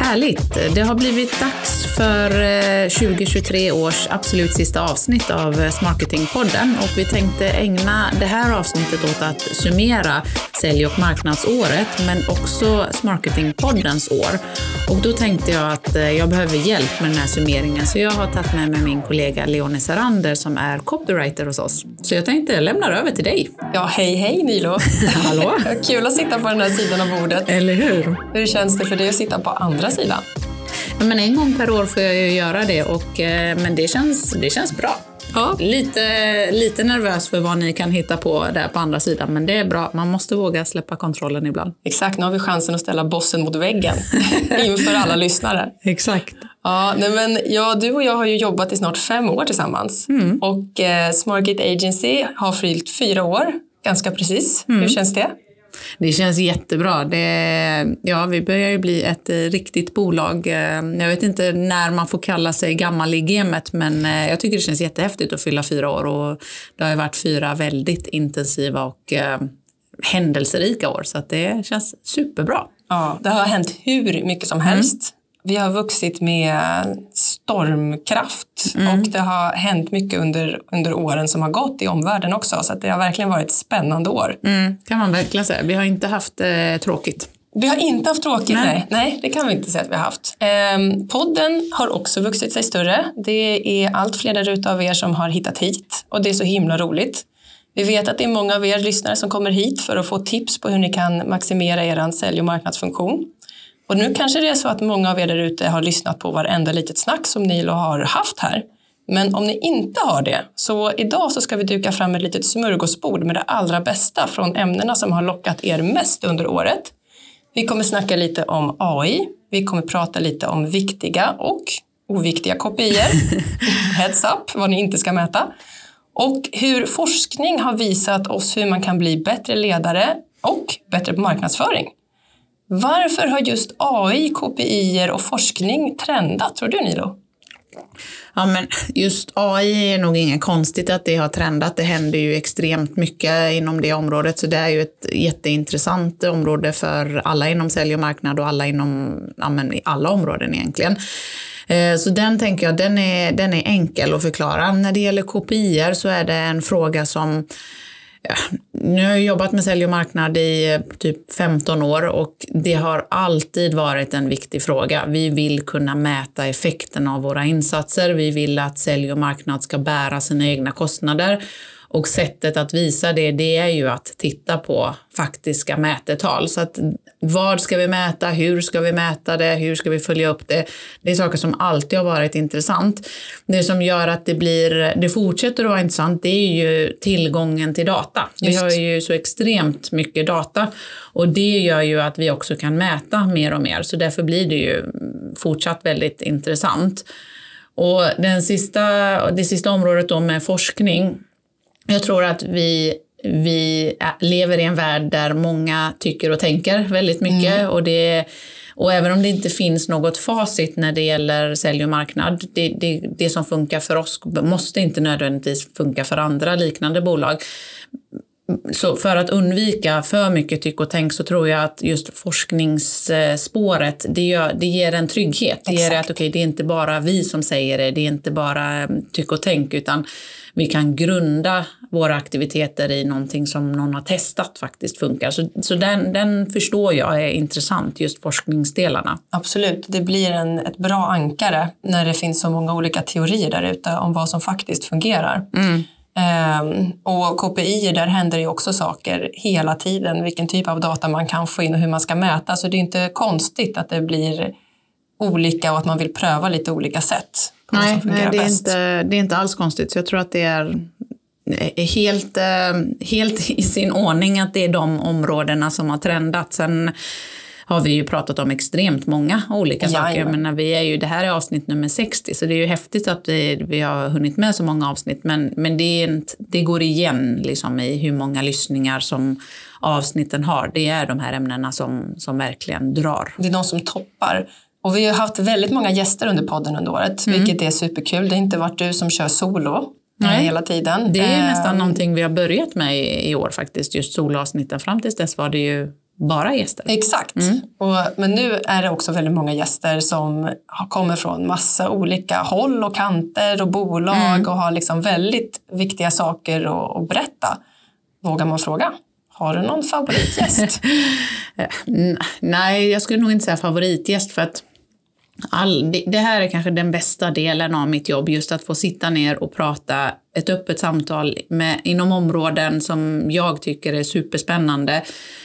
Härligt! Det har blivit dags för 2023 eh, års absolut sista avsnitt av eh, Smarketingpodden och vi tänkte ägna det här avsnittet åt att summera sälj och marknadsåret men också Smarketingpoddens år. Och då tänkte jag att eh, jag behöver hjälp med den här summeringen så jag har tagit med mig min kollega Leonie Sarander som är copywriter hos oss. Så jag tänkte jag lämnar över till dig. Ja, hej hej Nilo! Hallå! Kul att sitta på den här sidan av bordet. Eller hur? Hur känns det för dig att sitta på andra sidan? Ja, men en gång per år får jag ju göra det, och, eh, men det känns, det känns bra. Ja. Lite, lite nervös för vad ni kan hitta på där på andra sidan, men det är bra. Man måste våga släppa kontrollen ibland. Exakt, nu har vi chansen att ställa bossen mot väggen inför alla lyssnare. Exakt. Ja, nej men, ja, du och jag har ju jobbat i snart fem år tillsammans mm. och eh, Smartgate Agency har fyllt fyra år, ganska precis. Mm. Hur känns det? Det känns jättebra. Det, ja, vi börjar ju bli ett riktigt bolag. Jag vet inte när man får kalla sig gammal i gamet, men eh, jag tycker det känns jättehäftigt att fylla fyra år och det har ju varit fyra väldigt intensiva och eh, händelserika år, så det känns superbra. Ja, det har hänt hur mycket som helst. Vi har vuxit med stormkraft mm. och det har hänt mycket under, under åren som har gått i omvärlden också. Så det har verkligen varit ett spännande år. Mm, kan man verkligen säga. Vi har inte haft eh, tråkigt. Vi har inte haft tråkigt, nej. nej. nej. det kan vi inte säga att vi har haft. Ehm, podden har också vuxit sig större. Det är allt fler där av er som har hittat hit och det är så himla roligt. Vi vet att det är många av er lyssnare som kommer hit för att få tips på hur ni kan maximera er sälj och marknadsfunktion. Och nu kanske det är så att många av er där ute har lyssnat på varenda litet snack som Nilo har haft här. Men om ni inte har det, så idag så ska vi duka fram ett litet smörgåsbord med det allra bästa från ämnena som har lockat er mest under året. Vi kommer snacka lite om AI, vi kommer prata lite om viktiga och oviktiga kopior. Heads up, vad ni inte ska mäta. Och hur forskning har visat oss hur man kan bli bättre ledare och bättre på marknadsföring. Varför har just AI, KPI och forskning trendat, tror du Nilo? Ja, men just AI är nog inget konstigt att det har trendat. Det händer ju extremt mycket inom det området, så det är ju ett jätteintressant område för alla inom sälj och marknad och alla inom ja, men alla områden egentligen. Eh, så den tänker jag, den är, den är enkel att förklara. När det gäller KPI så är det en fråga som nu har jag jobbat med sälj och marknad i eh, typ 15 år och det har alltid varit en viktig fråga. Vi vill kunna mäta effekten av våra insatser. Vi vill att sälj och marknad ska bära sina egna kostnader och sättet att visa det, det är ju att titta på faktiska mätetal. Så att vad ska vi mäta? Hur ska vi mäta det? Hur ska vi följa upp det? Det är saker som alltid har varit intressant. Det som gör att det blir, det fortsätter att vara intressant, det är ju tillgången till data. Just. Vi har ju så extremt mycket data och det gör ju att vi också kan mäta mer och mer. Så därför blir det ju fortsatt väldigt intressant. Och den sista, det sista området då med forskning jag tror att vi, vi lever i en värld där många tycker och tänker väldigt mycket. Mm. Och, det, och även om det inte finns något facit när det gäller sälj och marknad, det, det, det som funkar för oss måste inte nödvändigtvis funka för andra liknande bolag. Så för att undvika för mycket tyck och tänk så tror jag att just forskningsspåret, det, gör, det ger en trygghet. Det ger att okay, det är inte bara vi som säger det, det är inte bara tyck och tänk, utan vi kan grunda våra aktiviteter i någonting som någon har testat faktiskt funkar. Så, så den, den förstår jag är intressant, just forskningsdelarna. Absolut, det blir en, ett bra ankare när det finns så många olika teorier där ute om vad som faktiskt fungerar. Mm. Um, och KPI, där händer ju också saker hela tiden, vilken typ av data man kan få in och hur man ska mäta. Så det är inte konstigt att det blir olika och att man vill pröva lite olika sätt. Nej, nej det, är inte, det är inte alls konstigt. Så jag tror att det är helt, eh, helt i sin ordning att det är de områdena som har trendat. Sen har vi ju pratat om extremt många olika ja, saker. Ja. Men vi är ju, det här är avsnitt nummer 60 så det är ju häftigt att vi, vi har hunnit med så många avsnitt. Men, men det, inte, det går igen liksom i hur många lyssningar som avsnitten har, det är de här ämnena som, som verkligen drar. Det är de som toppar. Och vi har haft väldigt många gäster under podden under året, mm. vilket är superkul. Det har inte varit du som kör solo. Nej. hela tiden. Det är nästan uh, någonting vi har börjat med i, år faktiskt, just soloavsnitten. Fram tills dess var det ju bara gäster. Exakt. Mm. Och, men nu är det också väldigt många gäster som kommer från massa olika håll och kanter och bolag mm. och har liksom väldigt viktiga saker att, berätta. Vågar man fråga? Har du någon favoritgäst? Nej, jag skulle nog inte säga favoritgäst för att all, det här är kanske den bästa delen av mitt jobb, just att få sitta ner och prata ett öppet samtal med, inom områden som jag tycker är superspännande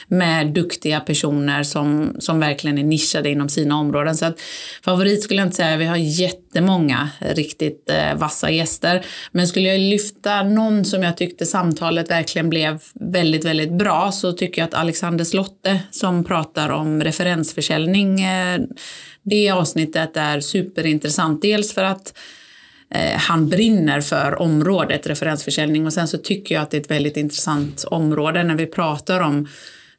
med duktiga personer som, som verkligen är nischade inom sina områden. Så att, favorit skulle jag inte säga, vi har jättemånga riktigt eh, vassa gäster. Men skulle jag lyfta någon som jag tyckte samtalet verkligen blev väldigt, väldigt bra så tycker jag att Alexander Slotte som pratar om referensförsäljning eh, det avsnittet är superintressant. Dels för att eh, han brinner för området referensförsäljning och sen så tycker jag att det är ett väldigt intressant område när vi pratar om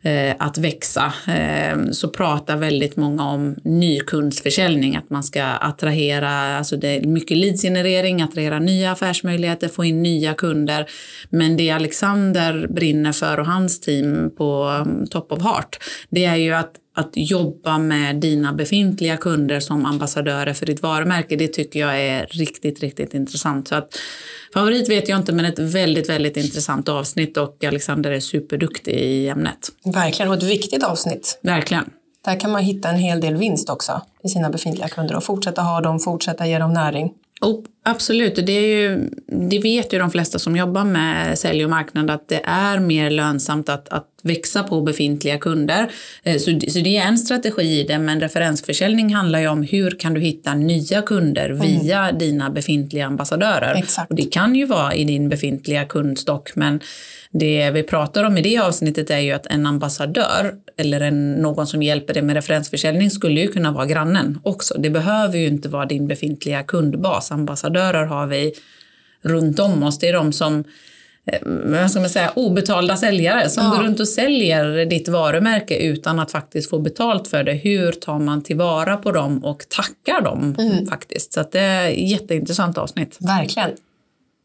eh, att växa eh, så pratar väldigt många om nykundsförsäljning, att man ska attrahera, alltså det är mycket leadsgenerering, attrahera nya affärsmöjligheter, få in nya kunder. Men det Alexander brinner för och hans team på mm, Top of Heart, det är ju att att jobba med dina befintliga kunder som ambassadörer för ditt varumärke, det tycker jag är riktigt, riktigt intressant. Så att, favorit vet jag inte, men ett väldigt, väldigt intressant avsnitt och Alexander är superduktig i ämnet. Verkligen, och ett viktigt avsnitt. Verkligen. Där kan man hitta en hel del vinst också i sina befintliga kunder och fortsätta ha dem, fortsätta ge dem näring. Oh, absolut, det, är ju, det vet ju de flesta som jobbar med sälj och marknad att det är mer lönsamt att, att växa på befintliga kunder. Eh, så, så det är en strategi i det, men referensförsäljning handlar ju om hur kan du hitta nya kunder mm. via dina befintliga ambassadörer. Exakt. Och det kan ju vara i din befintliga kundstock, men det vi pratar om i det avsnittet är ju att en ambassadör eller en, någon som hjälper dig med referensförsäljning skulle ju kunna vara grannen också. Det behöver ju inte vara din befintliga kundbas. Ambassadörer har vi runt om oss. Det är de som eh, vad ska man säga, obetalda säljare som ja. går runt och säljer ditt varumärke utan att faktiskt få betalt för det. Hur tar man tillvara på dem och tackar dem mm. faktiskt? Så det är ett jätteintressant avsnitt. Verkligen.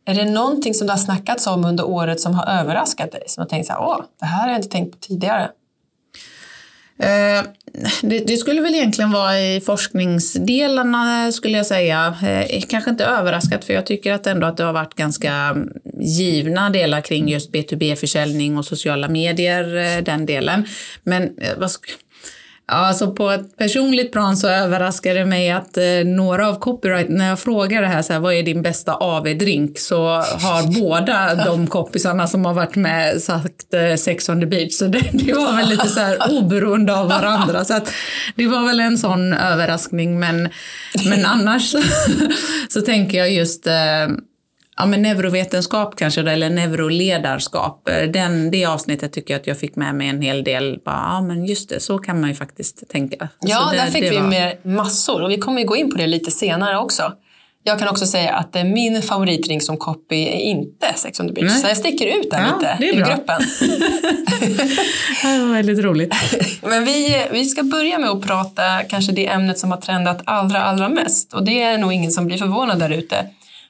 Är det någonting som du har snackats om under året som har överraskat dig? Som har tänkt så här, åh, det här har jag inte tänkt på tidigare. Eh, det, det, skulle väl egentligen vara i forskningsdelarna skulle jag säga. Eh, kanske inte överraskat för jag tycker att ändå att det har varit ganska mm, givna delar kring just B2B-försäljning och sociala medier, eh, den delen. Men eh, vad alltså på ett personligt plan så överraskar det mig att eh, några av copyright, när jag frågar det här, så här vad är din bästa AV-drink så har båda de kompisarna som har varit med sagt eh, Sex on the beach. Så det, det var väl lite så här oberoende av varandra. Så att det var väl en sån överraskning. Men, men annars så, så tänker jag just eh, ja, men neurovetenskap kanske, eller neuroledarskap. Den, det avsnittet tycker jag att jag fick med mig en hel del. Bara, ja, men just det, så kan man ju faktiskt tänka. Ja, det, där fick vi var... med massor och vi kommer ju gå in på det lite senare också. Jag kan också säga att min favoritring som copy är inte Sex on the beach. Nej. Så jag sticker ut där ja, lite i gruppen. det var väldigt roligt. Men vi, vi ska börja med att prata kanske det ämnet som har trendat allra, allra mest. Och det är nog ingen som blir förvånad där ute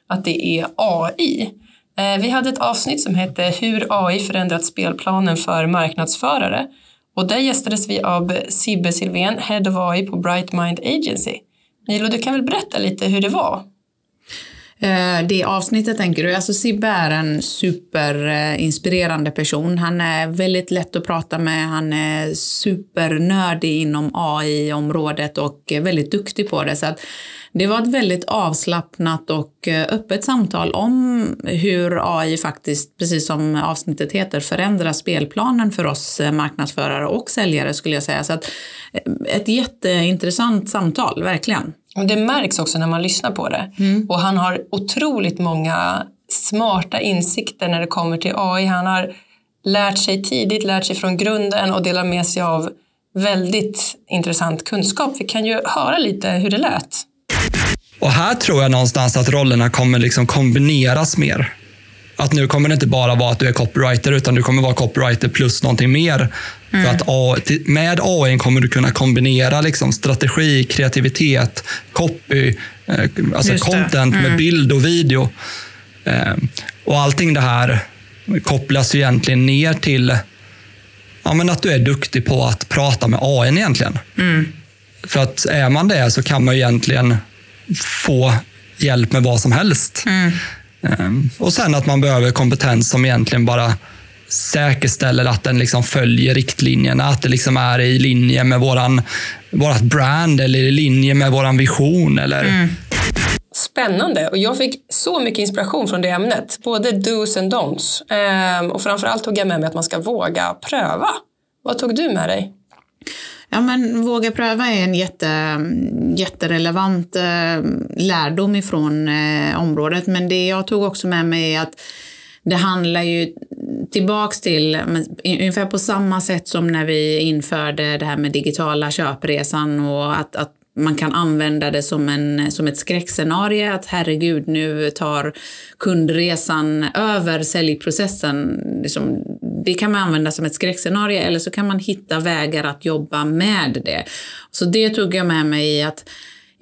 att det är AI. Eh, vi hade ett avsnitt som hette Hur AI förändrat spelplanen för marknadsförare och där gästades vi av Sibbe Silvén, Head of AI på Bright Mind Agency. Milo, du kan väl berätta lite hur det var? Eh, det avsnittet tänker du? Alltså Sibbe är en superinspirerande person. Han är väldigt lätt att prata med. Han är supernördig inom AI-området och väldigt duktig på det. Så att det var ett väldigt avslappnat och eh, öppet samtal om hur AI faktiskt, precis som avsnittet heter, förändrar spelplanen för oss eh, marknadsförare och säljare skulle jag säga. Så att, ett jätteintressant samtal, verkligen. Det märks också när man lyssnar på det. Mm. Och han har otroligt många smarta insikter när det kommer till AI. Han har lärt sig tidigt, lärt sig från grunden och delar med sig av väldigt intressant kunskap. Vi kan ju höra lite hur det lät. Och här tror jag någonstans att rollerna kommer liksom kombineras mer. att nu kommer det inte bara vara att du är copywriter, utan du kommer vara copywriter plus någonting mer. Mm. För att med AI kommer du kunna kombinera liksom strategi, kreativitet, copy, eh, alltså content mm. med bild och video. Eh, och allting det här kopplas egentligen ner till ja, men att du är duktig på att prata med AI egentligen. Mm. För att är man det så kan man egentligen få hjälp med vad som helst. Mm. Och sen att man behöver kompetens som egentligen bara säkerställer att den liksom följer riktlinjerna, att det liksom är i linje med våran, vårat brand eller i linje med våran vision. Eller... Mm. Spännande och jag fick så mycket inspiration från det ämnet. Både dos and don'ts. Ehm, och framförallt tog jag med mig att man ska våga pröva. Vad tog du med dig? Ja, men våga pröva är en jätte, mm, jätterelevant mm, lärdom ifrån eh, området. Men det jag tog också med mig är att det handlar ju tillbaks till ungefär på samma sätt som när vi införde det här med digitala köpresan och att, att man kan använda det som, en, som ett skräckscenario, att herregud, nu tar kundresan över säljprocessen. Liksom, det kan man använda som ett skräckscenario eller så kan man hitta vägar att jobba med det. Så det tog jag med mig i att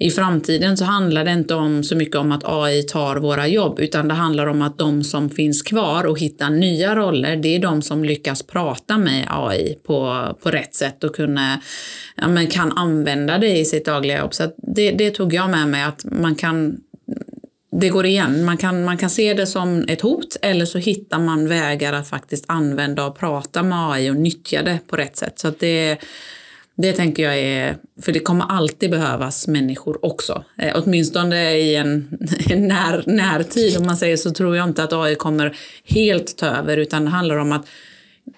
i framtiden så handlar det inte om så mycket om att AI tar våra jobb, utan det handlar om att de som finns kvar och hittar nya roller, det är de som lyckas prata med AI på, på rätt sätt och kunna, ja, men kan använda det i sitt dagliga jobb. Så det, det tog jag med mig, att man kan det går igen. Man kan, man kan se det som ett hot eller så hittar man vägar att faktiskt använda och prata med AI och nyttja det på rätt sätt. Så det, det tänker jag är, för det kommer alltid behövas människor också. Eh, åtminstone i en, en när, närtid om man säger så tror jag inte att AI kommer helt ta över utan det handlar om att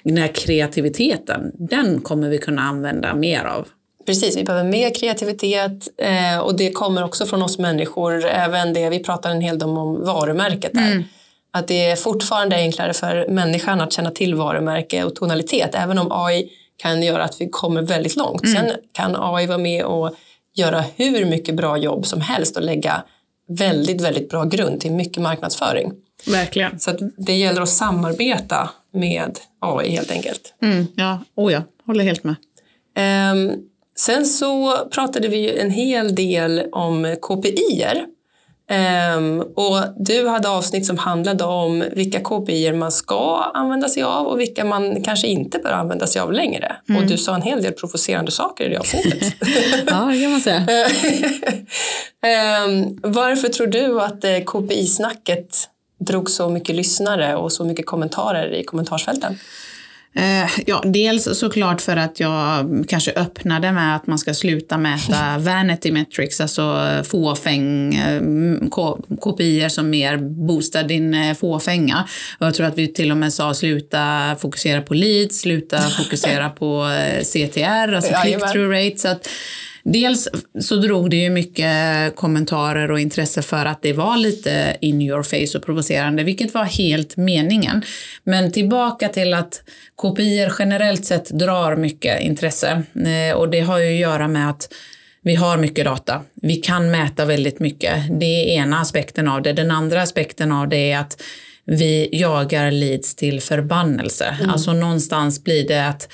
den här kreativiteten, den kommer vi kunna använda mer av. Precis, vi behöver mer kreativitet eh, och det kommer också från oss människor. Även det, vi pratar en hel del om varumärket där. Mm. Att det är fortfarande enklare för människan att känna till varumärke och tonalitet. Även om AI kan göra att vi kommer väldigt långt. Mm. Sen kan AI vara med och göra hur mycket bra jobb som helst och lägga väldigt, väldigt bra grund till mycket marknadsföring. Verkligen. Så det gäller att samarbeta med AI helt enkelt. Mm, ja, oh ja, håller helt med. Um, sen så pratade vi en hel del om KPI-er. Um, och du hade avsnitt som handlade om vilka KPI man ska använda sig av och vilka man kanske inte bör använda sig av längre. Mm. Och du sa en hel del provocerande saker i det avsnittet. ja, det kan man säga. um, varför tror du att eh, KPI-snacket drog så mycket lyssnare och så mycket kommentarer i kommentarsfälten? Eh, ja, dels såklart för att jag kanske öppnade med att man ska sluta mäta vanity metrics, alltså fåfäng, eh, kopior som mer boostar din eh, fåfänga. Och jag tror att vi till och med sa sluta fokusera på leads, sluta fokusera på CTR, alltså click-through rate. Så att, Dels så drog det ju mycket kommentarer och intresse för att det var lite in your face och provocerande, vilket var helt meningen. Men tillbaka till att kopior generellt sett drar mycket intresse eh, och det har ju att göra med att vi har mycket data. Vi kan mäta väldigt mycket. Det är ena aspekten av det. Den andra aspekten av det är att vi jagar leads till förbannelse. Mm. Alltså någonstans blir det att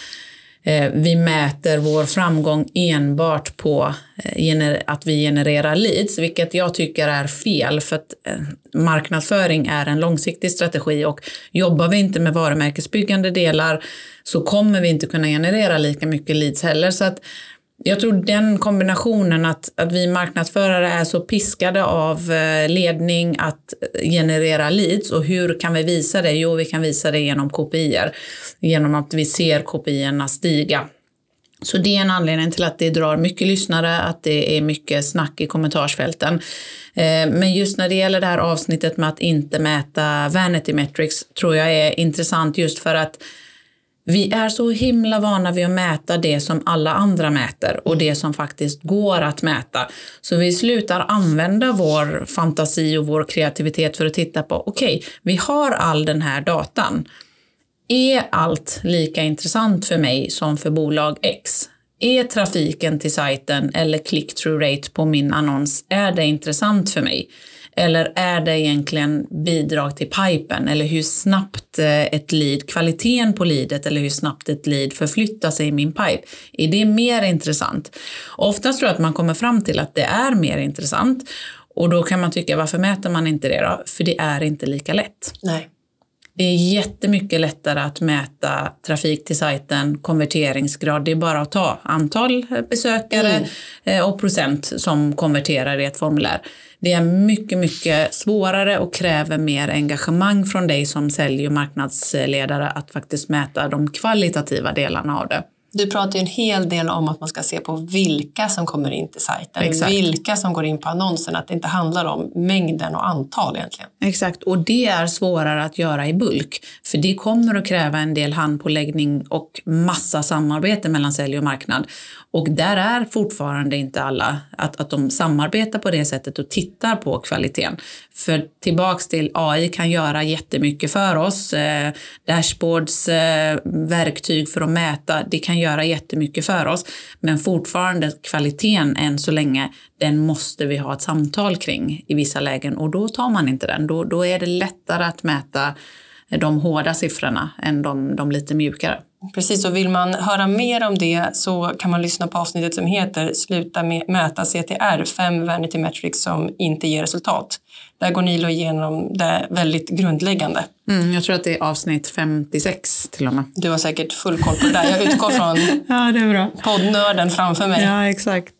Eh, vi mäter vår framgång enbart på eh, att vi genererar leads, vilket jag tycker är fel för att eh, marknadsföring är en långsiktig strategi och jobbar vi inte med varumärkesbyggande delar så kommer vi inte kunna generera lika mycket leads heller. Så att jag tror den kombinationen att, att vi marknadsförare är så piskade av eh, ledning att eh, generera leads och hur kan vi visa det? Jo, vi kan visa det genom kopior, genom att vi ser kopiorna stiga. Så det är en anledning till att det drar mycket lyssnare, att det är mycket snack i kommentarsfälten. Eh, men just när det gäller det här avsnittet med att inte mäta vanity metrics tror jag är intressant just för att vi är så himla vana vid att mäta det som alla andra mäter och det som faktiskt går att mäta. Så vi slutar använda vår fantasi och vår kreativitet för att titta på, okej, okay, vi har all den här datan. Är allt lika intressant för mig som för bolag X? är trafiken till sajten eller click-through rate på min annons, är det intressant för mig? Eller är det egentligen bidrag till pipen? Eller hur snabbt eh, ett lead, kvaliteten på leadet eller hur snabbt ett lead förflyttar sig i min pipe? Är det mer intressant? Oftast tror jag att man kommer fram till att det är mer intressant. Och då kan man tycka, varför mäter man inte det då? För det är inte lika lätt. Nej. Det är jättemycket lättare att mäta trafik till sajten, konverteringsgrad. Det är bara att ta antal besökare mm. Eh, och procent som konverterar i ett formulär. Det är mycket, mycket svårare och kräver mer engagemang från dig som sälj och marknadsledare att faktiskt mäta de kvalitativa delarna av det. Du pratar ju en hel del om att man ska se på vilka som kommer in till sajten, Exakt. vilka som går in på annonsen, att det inte handlar om mängden och antal egentligen. Exakt, och det är svårare att göra i bulk, för det kommer att kräva en del handpåläggning och massa samarbete mellan sälj och marknad. Och där är fortfarande inte alla att, att de samarbetar på det sättet och tittar på kvaliteten. För tillbaks till AI kan göra jättemycket för oss. Eh, dashboards, eh, verktyg för att mäta, det kan göra jättemycket för oss. Men fortfarande kvaliteten än så länge, den måste vi ha ett samtal kring i vissa lägen och då tar man inte den. Då, då är det lättare att mäta de hårda siffrorna än de, de lite mjukare. Precis, och vill man höra mer om det så kan man lyssna på avsnittet som heter Sluta mäta CTR, fem vanity metrics som inte ger resultat. Där går Nilo igenom det väldigt grundläggande. Mm, jag tror att det är avsnitt 56 till och med. Du har säkert full koll på det där. Jag utgår från ja, det är bra. poddnörden framför mig. Ja, exakt.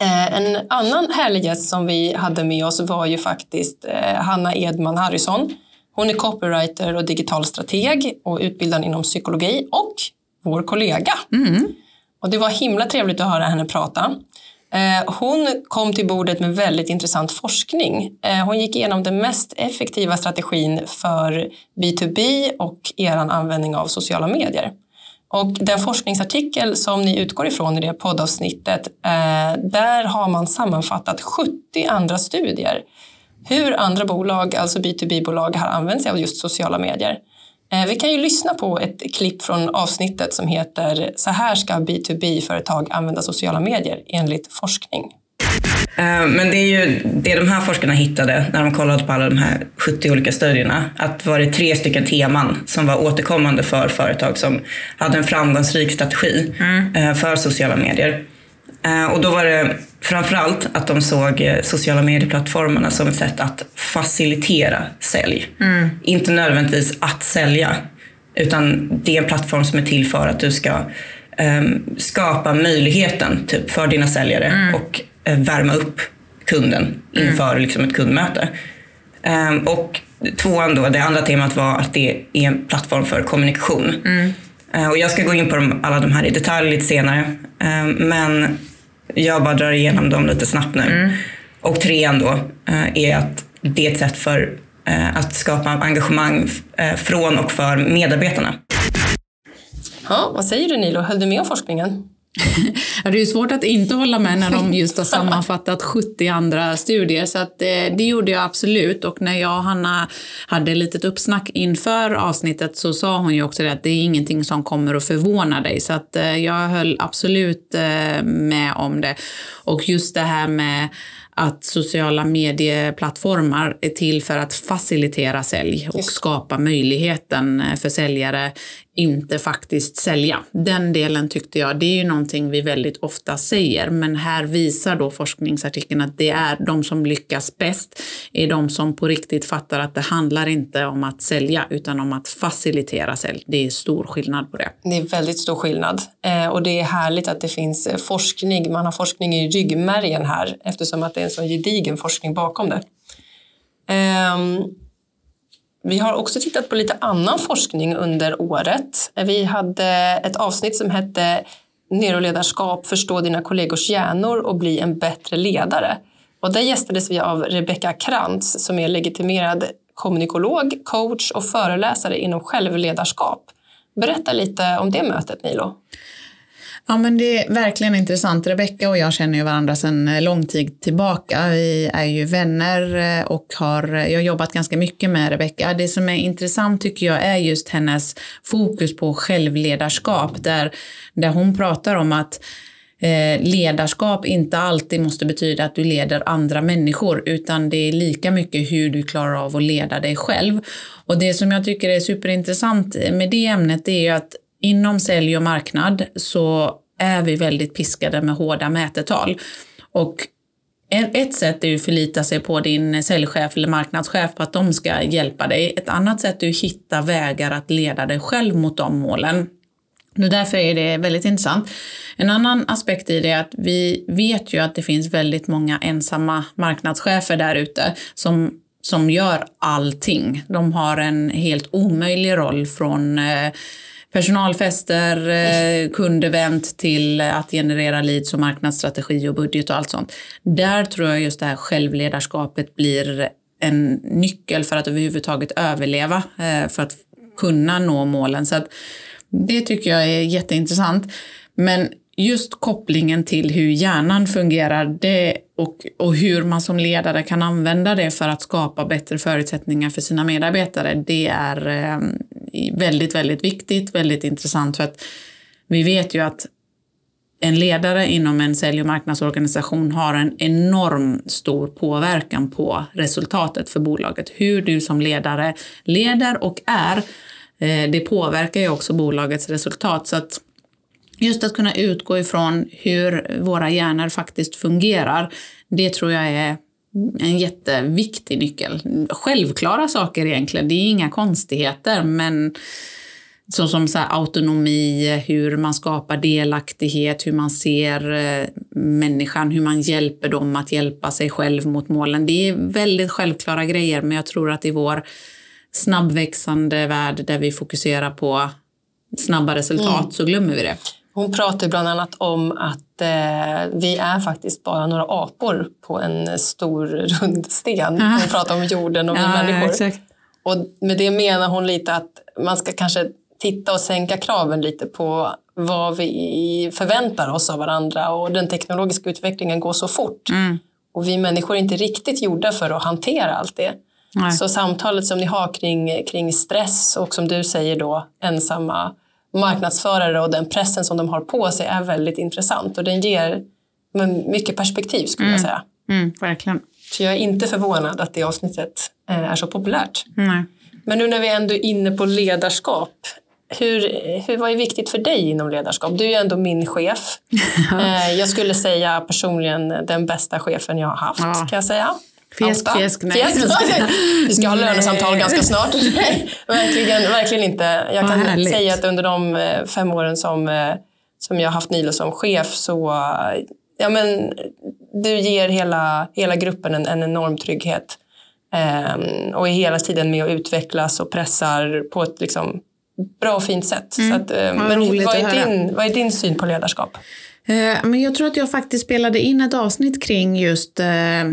Eh, en annan härlig gäst som vi hade med oss var ju faktiskt eh, Hanna Edman Harrison hon är copywriter och digital strateg och utbildad inom psykologi och vår kollega. Mm. Och det var himla trevligt att höra henne prata. Eh, hon kom till bordet med väldigt intressant forskning. Eh, hon gick igenom den mest effektiva strategin för B2B och er användning av sociala medier. Och den forskningsartikel som ni utgår ifrån i det poddavsnittet, eh, där har man sammanfattat 70 andra studier hur andra bolag, alltså B2B-bolag, har använt sig av just sociala medier. Eh, vi kan ju lyssna på ett klipp från avsnittet som heter Så här ska B2B-företag använda sociala medier enligt forskning. Eh, men det är ju det de här forskarna hittade när de kollade på alla de här 70 olika studierna. Att var det tre stycken teman som var återkommande för företag som hade en framgångsrik strategi mm. Eh, för sociala medier. Och då var det framförallt att de såg eh, sociala medieplattformarna som ett sätt att facilitera sälj. Mm. Inte nödvändigtvis att sälja, utan det är en plattform som är till för att du ska um, skapa möjligheten typ, för dina säljare mm. och uh, värma upp kunden inför mm. liksom, ett kundmöte. Um, och tvåan då, det andra temat var att det är en plattform för kommunikation. Uh, och jag ska gå in på alla de här i detalj lite senare. Uh, men jag bara drar igenom dem lite snabbt nu. Mm. Och trean då eh, är att det är ett sätt för eh, att skapa engagemang eh, från och för medarbetarna. Ja, vad säger du Nilo, höll du med om forskningen? Det är svårt att inte hålla med när de just har sammanfattat 70 andra studier, så att, eh, det gjorde jag absolut. Och när jag och Hanna hade ett litet uppsnack inför avsnittet så sa hon ju också det att det är ingenting som kommer att förvåna dig. Så att, eh, jag höll absolut eh, med om det. Och just det här med att sociala medieplattformar är till för att facilitera sälj och skapa möjligheten för säljare inte faktiskt sälja. Den delen tyckte jag, det är ju någonting vi väldigt ofta säger, men här visar då forskningsartikeln att det är de som lyckas bäst, är de som på riktigt fattar att det handlar inte om att sälja utan om att facilitera sälj. Det är stor skillnad på det. Det är väldigt stor skillnad eh, och det är härligt att det finns eh, forskning, man har forskning i ryggmärgen här eftersom att det är en så gedigen forskning bakom det. Um, vi har också tittat på lite annan forskning under året. Vi hade ett avsnitt som hette Neuroledarskap, förstå dina kollegors hjärnor och bli en bättre ledare. Och där gästades vi av Rebecka Krantz som är legitimerad kommunikolog, coach och föreläsare inom självledarskap. Berätta lite om det mötet, Nilo. Ja, men det är verkligen intressant. Rebecka och jag känner ju varandra sedan eh, lång tid tillbaka. Vi är ju vänner eh, och har, eh, jag har jobbat ganska mycket med Rebecka. Det som är intressant tycker jag är just hennes fokus på självledarskap där, där hon pratar om att ledarskap inte alltid måste betyda att du leder andra människor utan det är lika mycket hur du klarar av att leda dig själv. Och det som jag tycker är superintressant med det ämnet är ju att inom sälj och marknad så är vi väldigt piskade med hårda mätetal. Och ett sätt är att förlita sig på din säljchef eller marknadschef på att de ska hjälpa dig. Ett annat sätt är att hitta vägar att leda dig själv mot de målen. Därför är det väldigt intressant. En annan aspekt i det är att vi vet ju att det finns väldigt många ensamma marknadschefer där ute som, som gör allting. De har en helt omöjlig roll från eh, personalfester, eh, kundevent till att generera leads och marknadsstrategi och budget och allt sånt. Där tror jag just det här självledarskapet blir en nyckel för att överhuvudtaget överleva, eh, för att kunna nå målen. Så att det tycker jag är jätteintressant. Men just kopplingen till hur hjärnan fungerar det och, och hur man som ledare kan använda det för att skapa bättre förutsättningar för sina medarbetare, det är eh, väldigt, väldigt viktigt, väldigt intressant för att vi vet ju att en ledare inom en sälj och marknadsorganisation har en enorm stor påverkan på resultatet för bolaget. Hur du som ledare leder och är, eh, det påverkar ju också bolagets resultat. Så att just att kunna utgå ifrån hur våra hjärnor faktiskt fungerar, det tror jag är en jätteviktig nyckel. Självklara saker egentligen, det är inga konstigheter men såsom så autonomi, hur man skapar delaktighet, hur man ser eh, människan, hur man hjälper dem att hjälpa sig själv mot målen. Det är väldigt självklara grejer men jag tror att i vår snabbväxande värld där vi fokuserar på snabba resultat mm. så glömmer vi det. Hon pratar bland annat om att eh, vi är faktiskt bara några apor på en stor rund sten. Hon pratar om jorden och vi ja, människor. Ja, och med det menar hon lite att man ska kanske titta och sänka kraven lite på vad vi förväntar oss av varandra och den teknologiska utvecklingen går så fort. Mm. Och vi människor är inte riktigt gjorda för att hantera allt det. Nej. Så samtalet som ni har kring, kring stress och som du säger då ensamma marknadsförare och den pressen som de har på sig är väldigt intressant och den ger mycket perspektiv skulle mm. jag säga. Mm, verkligen. Så jag är inte förvånad att det avsnittet eh, är så populärt. Nej. Men nu när vi ändå är inne på ledarskap, hur, hur, vad är viktigt för dig inom ledarskap? Du är ju ändå min chef. Eh, jag skulle säga personligen den bästa chefen jag har haft, ja. kan jag säga. Fjäsk, fjäsk, nej. Fjäsk, Vi ska ha lönesamtal ganska snart. verkligen, verkligen inte. Jag kan härligt. säga att under de eh, fem åren som, eh, som jag har haft Nilo som chef så ja, men, du ger hela, hela gruppen en, en enorm trygghet. Um, och är hela tiden med och utvecklas och pressar på ett liksom, bra och fint sätt. Mm. Så att, um, men vad är, din, vad är din syn på ledarskap? Eh, men jag tror att jag faktiskt spelade in ett avsnitt kring just eh,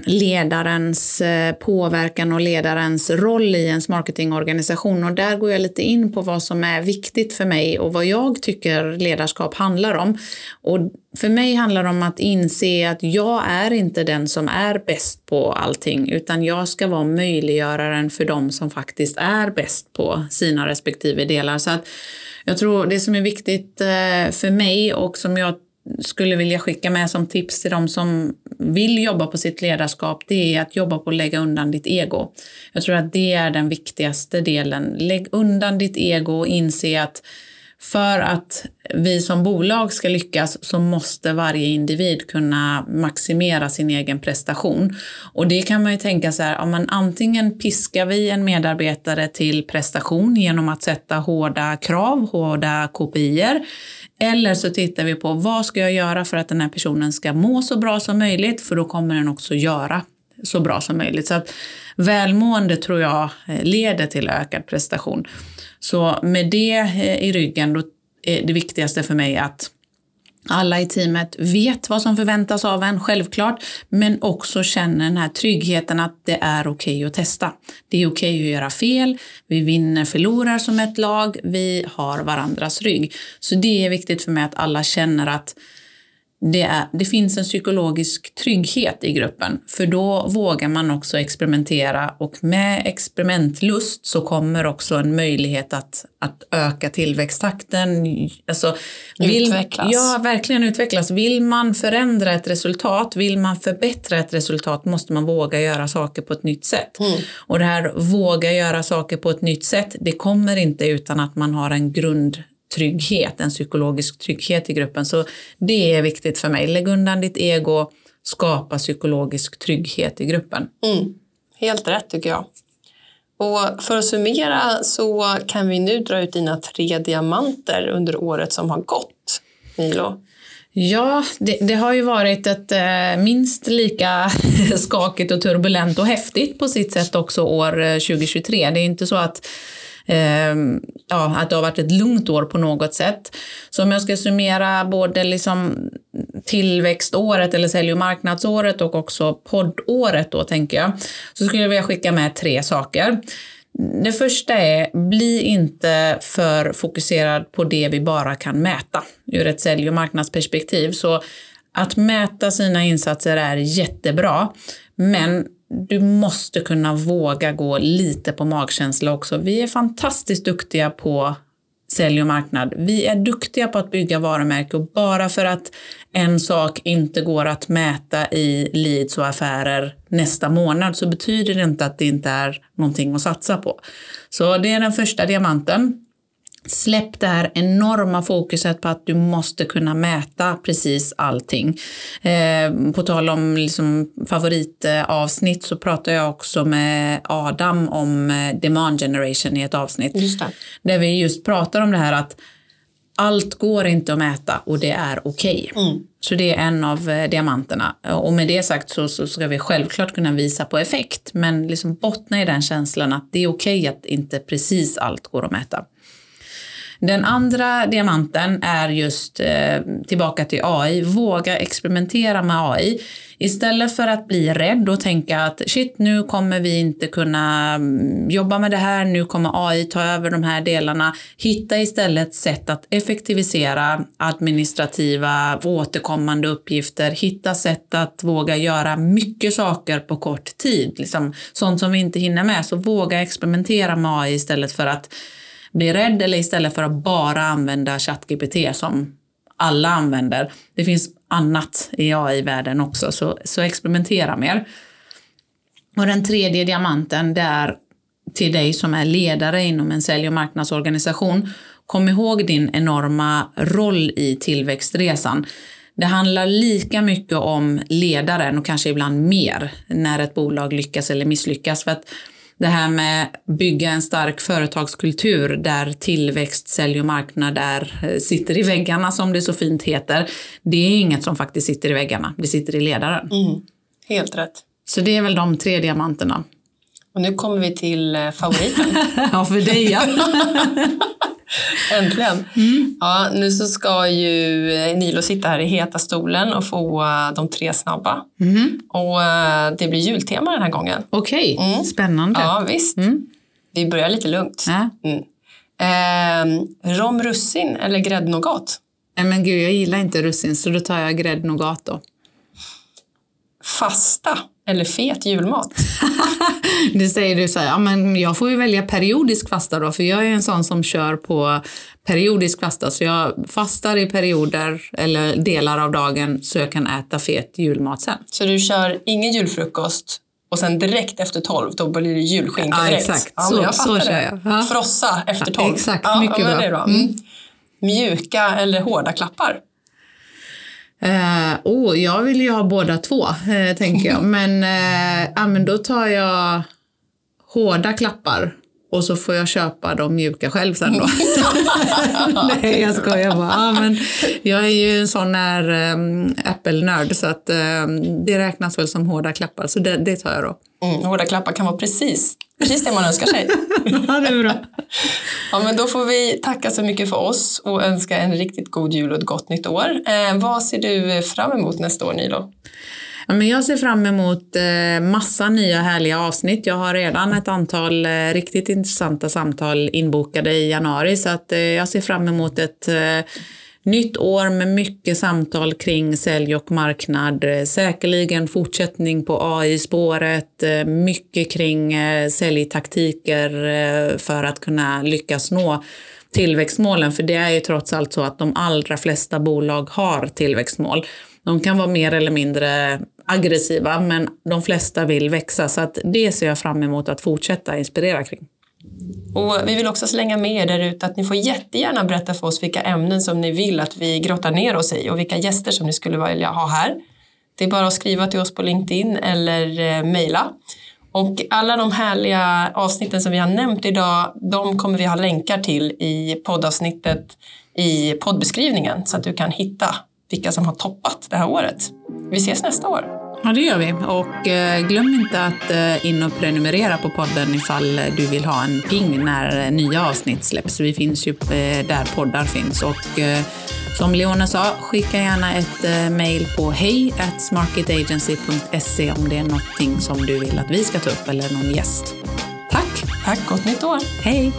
ledarens eh, påverkan och ledarens roll i ens marketingorganisation och där går jag lite in på vad som är viktigt för mig och vad jag tycker ledarskap handlar om. Och för mig handlar det om att inse att jag är inte den som är bäst på allting utan jag ska vara möjliggöraren för de som faktiskt är bäst på sina respektive delar. Så att jag tror det som är viktigt för mig och som jag skulle vilja skicka med som tips till de som vill jobba på sitt ledarskap, det är att jobba på att lägga undan ditt ego. Jag tror att det är den viktigaste delen. Lägg undan ditt ego och inse att för att vi som bolag ska lyckas så måste varje individ kunna maximera sin egen prestation. Och det kan man ju tänka så här, om man antingen piskar vi en medarbetare till prestation genom att sätta hårda krav, hårda kopior, eller så tittar vi på vad ska jag göra för att den här personen ska må så bra som möjligt, för då kommer den också göra så bra som möjligt. Så att välmående tror jag eh, leder till ökad prestation. Så med det eh, i ryggen, då är det viktigaste för mig att alla i teamet vet vad som förväntas av en, självklart, men också känner den här tryggheten att det är okej okay att testa. Det är okej okay att göra fel, vi vinner, förlorar som ett lag, vi har varandras rygg. Så det är viktigt för mig att alla känner att det, är, det finns en psykologisk trygghet i gruppen, för då vågar man också experimentera och med experimentlust så kommer också en möjlighet att, att öka tillväxttakten. Alltså, vill, utvecklas. Ja, verkligen utvecklas. Vill man förändra ett resultat, vill man förbättra ett resultat måste man våga göra saker på ett nytt sätt. Mm. Och det här våga göra saker på ett nytt sätt, det kommer inte utan att man har en grund trygghet, en psykologisk trygghet i gruppen. Så det är viktigt för mig. Lägg undan ditt ego, skapa psykologisk trygghet i gruppen. Mm. Helt rätt tycker jag. Och för att summera så kan vi nu dra ut dina tre diamanter under året som har gått, Nilo. Ja, det, det, har ju varit ett eh, minst lika skakigt och turbulent och häftigt på sitt sätt också år 2023. Eh, det är inte så att Ehm, ja, att det har varit ett lugnt år på något sätt. Så om jag ska summera både liksom tillväxtåret eller sälj och marknadsåret och också poddåret då tänker jag, så skulle jag vilja skicka med tre saker. Det första är, bli inte för fokuserad på det vi bara kan mäta ur ett sälj och marknadsperspektiv. Så att mäta sina insatser är jättebra, men du måste kunna våga gå lite på magkänsla också. Vi är fantastiskt duktiga på sälj och marknad. Vi är duktiga på att bygga varumärke och bara för att en sak inte går att mäta i leads och affärer nästa månad så betyder det inte att det inte är någonting att satsa på. Så det är den första diamanten. Släpp det här enorma fokuset på att du måste kunna mäta precis allting. Eh, på tal om liksom favoritavsnitt så pratar jag också med Adam om eh, demand generation i ett avsnitt. Där vi just pratar om det här att allt går inte att mäta och det är okej. Okay. Mm. Så det är en av eh, diamanterna. Och med det sagt så, så ska vi självklart kunna visa på effekt men liksom bottna i den känslan att det är okej okay att inte precis allt går att mäta. Den andra diamanten är just eh, tillbaka till AI. Våga experimentera med AI. Istället för att bli rädd och tänka att shit, nu kommer vi inte kunna mm, jobba med det här, nu kommer AI ta över de här delarna. Hitta istället sätt att effektivisera administrativa återkommande uppgifter. Hitta sätt att våga göra mycket saker på kort tid, liksom sånt som vi inte hinner med. Så våga experimentera med AI istället för att bli rädd eller istället för att bara använda ChatGPT som alla använder. Det finns annat i AI-världen också, så, så experimentera mer. Och den tredje diamanten, det är till dig som är ledare inom en sälj och marknadsorganisation. Kom ihåg din enorma roll i tillväxtresan. Det handlar lika mycket om ledaren och kanske ibland mer när ett bolag lyckas eller misslyckas. För att det här med bygga en stark företagskultur där tillväxt, sälj och marknad är, eh, sitter i väggarna som det så fint heter. Det är inget som faktiskt sitter i väggarna, det sitter i ledaren. Mm, helt rätt. Så det är väl de tre diamanterna. Och nu kommer vi till eh, favoriten. ja, för dig ja. Äntligen! Mm. Ja, nu så ska ju eh, Nilo sitta här i heta stolen och få uh, de tre snabba. Mm. Och det blir jultema den här gången. Okej, okay. mm. spännande. Ja, visst. Mm. Vi börjar lite lugnt. Äh. Eh, rom russin eller gräddnougat? Nej men gud, jag gillar inte russin så då tar jag gräddnougat då. Fasta eller fet julmat? det säger du så här, ja men jag får ju välja periodisk fasta då, för jag är en sån som kör på periodisk fasta, så jag fastar i perioder eller delar av dagen så jag kan äta fet julmat sen. Så du kör ingen julfrukost och sen direkt efter tolv, då blir det julskinka direkt? Ja, exakt. Ja, så, jag så kör jag. Ja. Frossa efter tolv? Ja, exakt, mycket bra. bra. Mm. Mjuka eller hårda klappar? Eh, oh, jag vill ju ha båda två, eh, tänker jag. Men, eh, ja, men då tar jag hårda klappar och så får jag köpa de mjuka själv sen då. Nej, jag skojar bara. Ja, men jag är ju en sån här um, Apple-nörd så att um, det räknas väl som hårda klappar, så det, det tar jag då. Mm, hårda klappar kan vara precis, precis det man önskar sig. ja, det är bra. Ja, men då får vi tacka så mycket för oss och önska en riktigt god jul och ett gott nytt år. Eh, vad ser du fram emot nästa år, Nilo? Ja, men jag ser fram emot eh, massa nya härliga avsnitt. Jag har redan ett antal eh, riktigt intressanta samtal inbokade i januari så att eh, jag ser fram emot ett nytt år med mycket samtal kring sälj och marknad. Säkerligen fortsättning på AI-spåret, mycket kring säljtaktiker för att kunna lyckas nå tillväxtmålen. För det är ju trots allt så att de allra flesta bolag har tillväxtmål. De kan vara mer eller mindre aggressiva, men de flesta vill växa. Så att det ser jag fram emot att fortsätta inspirera kring. Och vi vill också slänga med er där ute att ni får jättegärna berätta för oss vilka ämnen som ni vill att vi grottar ner oss i och vilka gäster som ni skulle vilja ha här. Det är bara att skriva till oss på LinkedIn eller eh, mejla. Och alla de härliga avsnitten som vi har nämnt idag, de kommer vi ha länkar till i poddavsnittet i poddbeskrivningen så att du kan hitta vilka som har toppat det här året. Vi ses nästa år. Ja, det gör vi. Och eh, glöm inte att eh, in och prenumerera på podden ifall du vill ha en ping när nya avsnitt släpps. Vi finns ju eh, där poddar finns. Och som Leona sa, skicka gärna ett mejl på hej smarketagency.se om det är någonting som du vill att vi ska ta upp eller någon gäst. Tack! Tack, gott nytt år! Hej!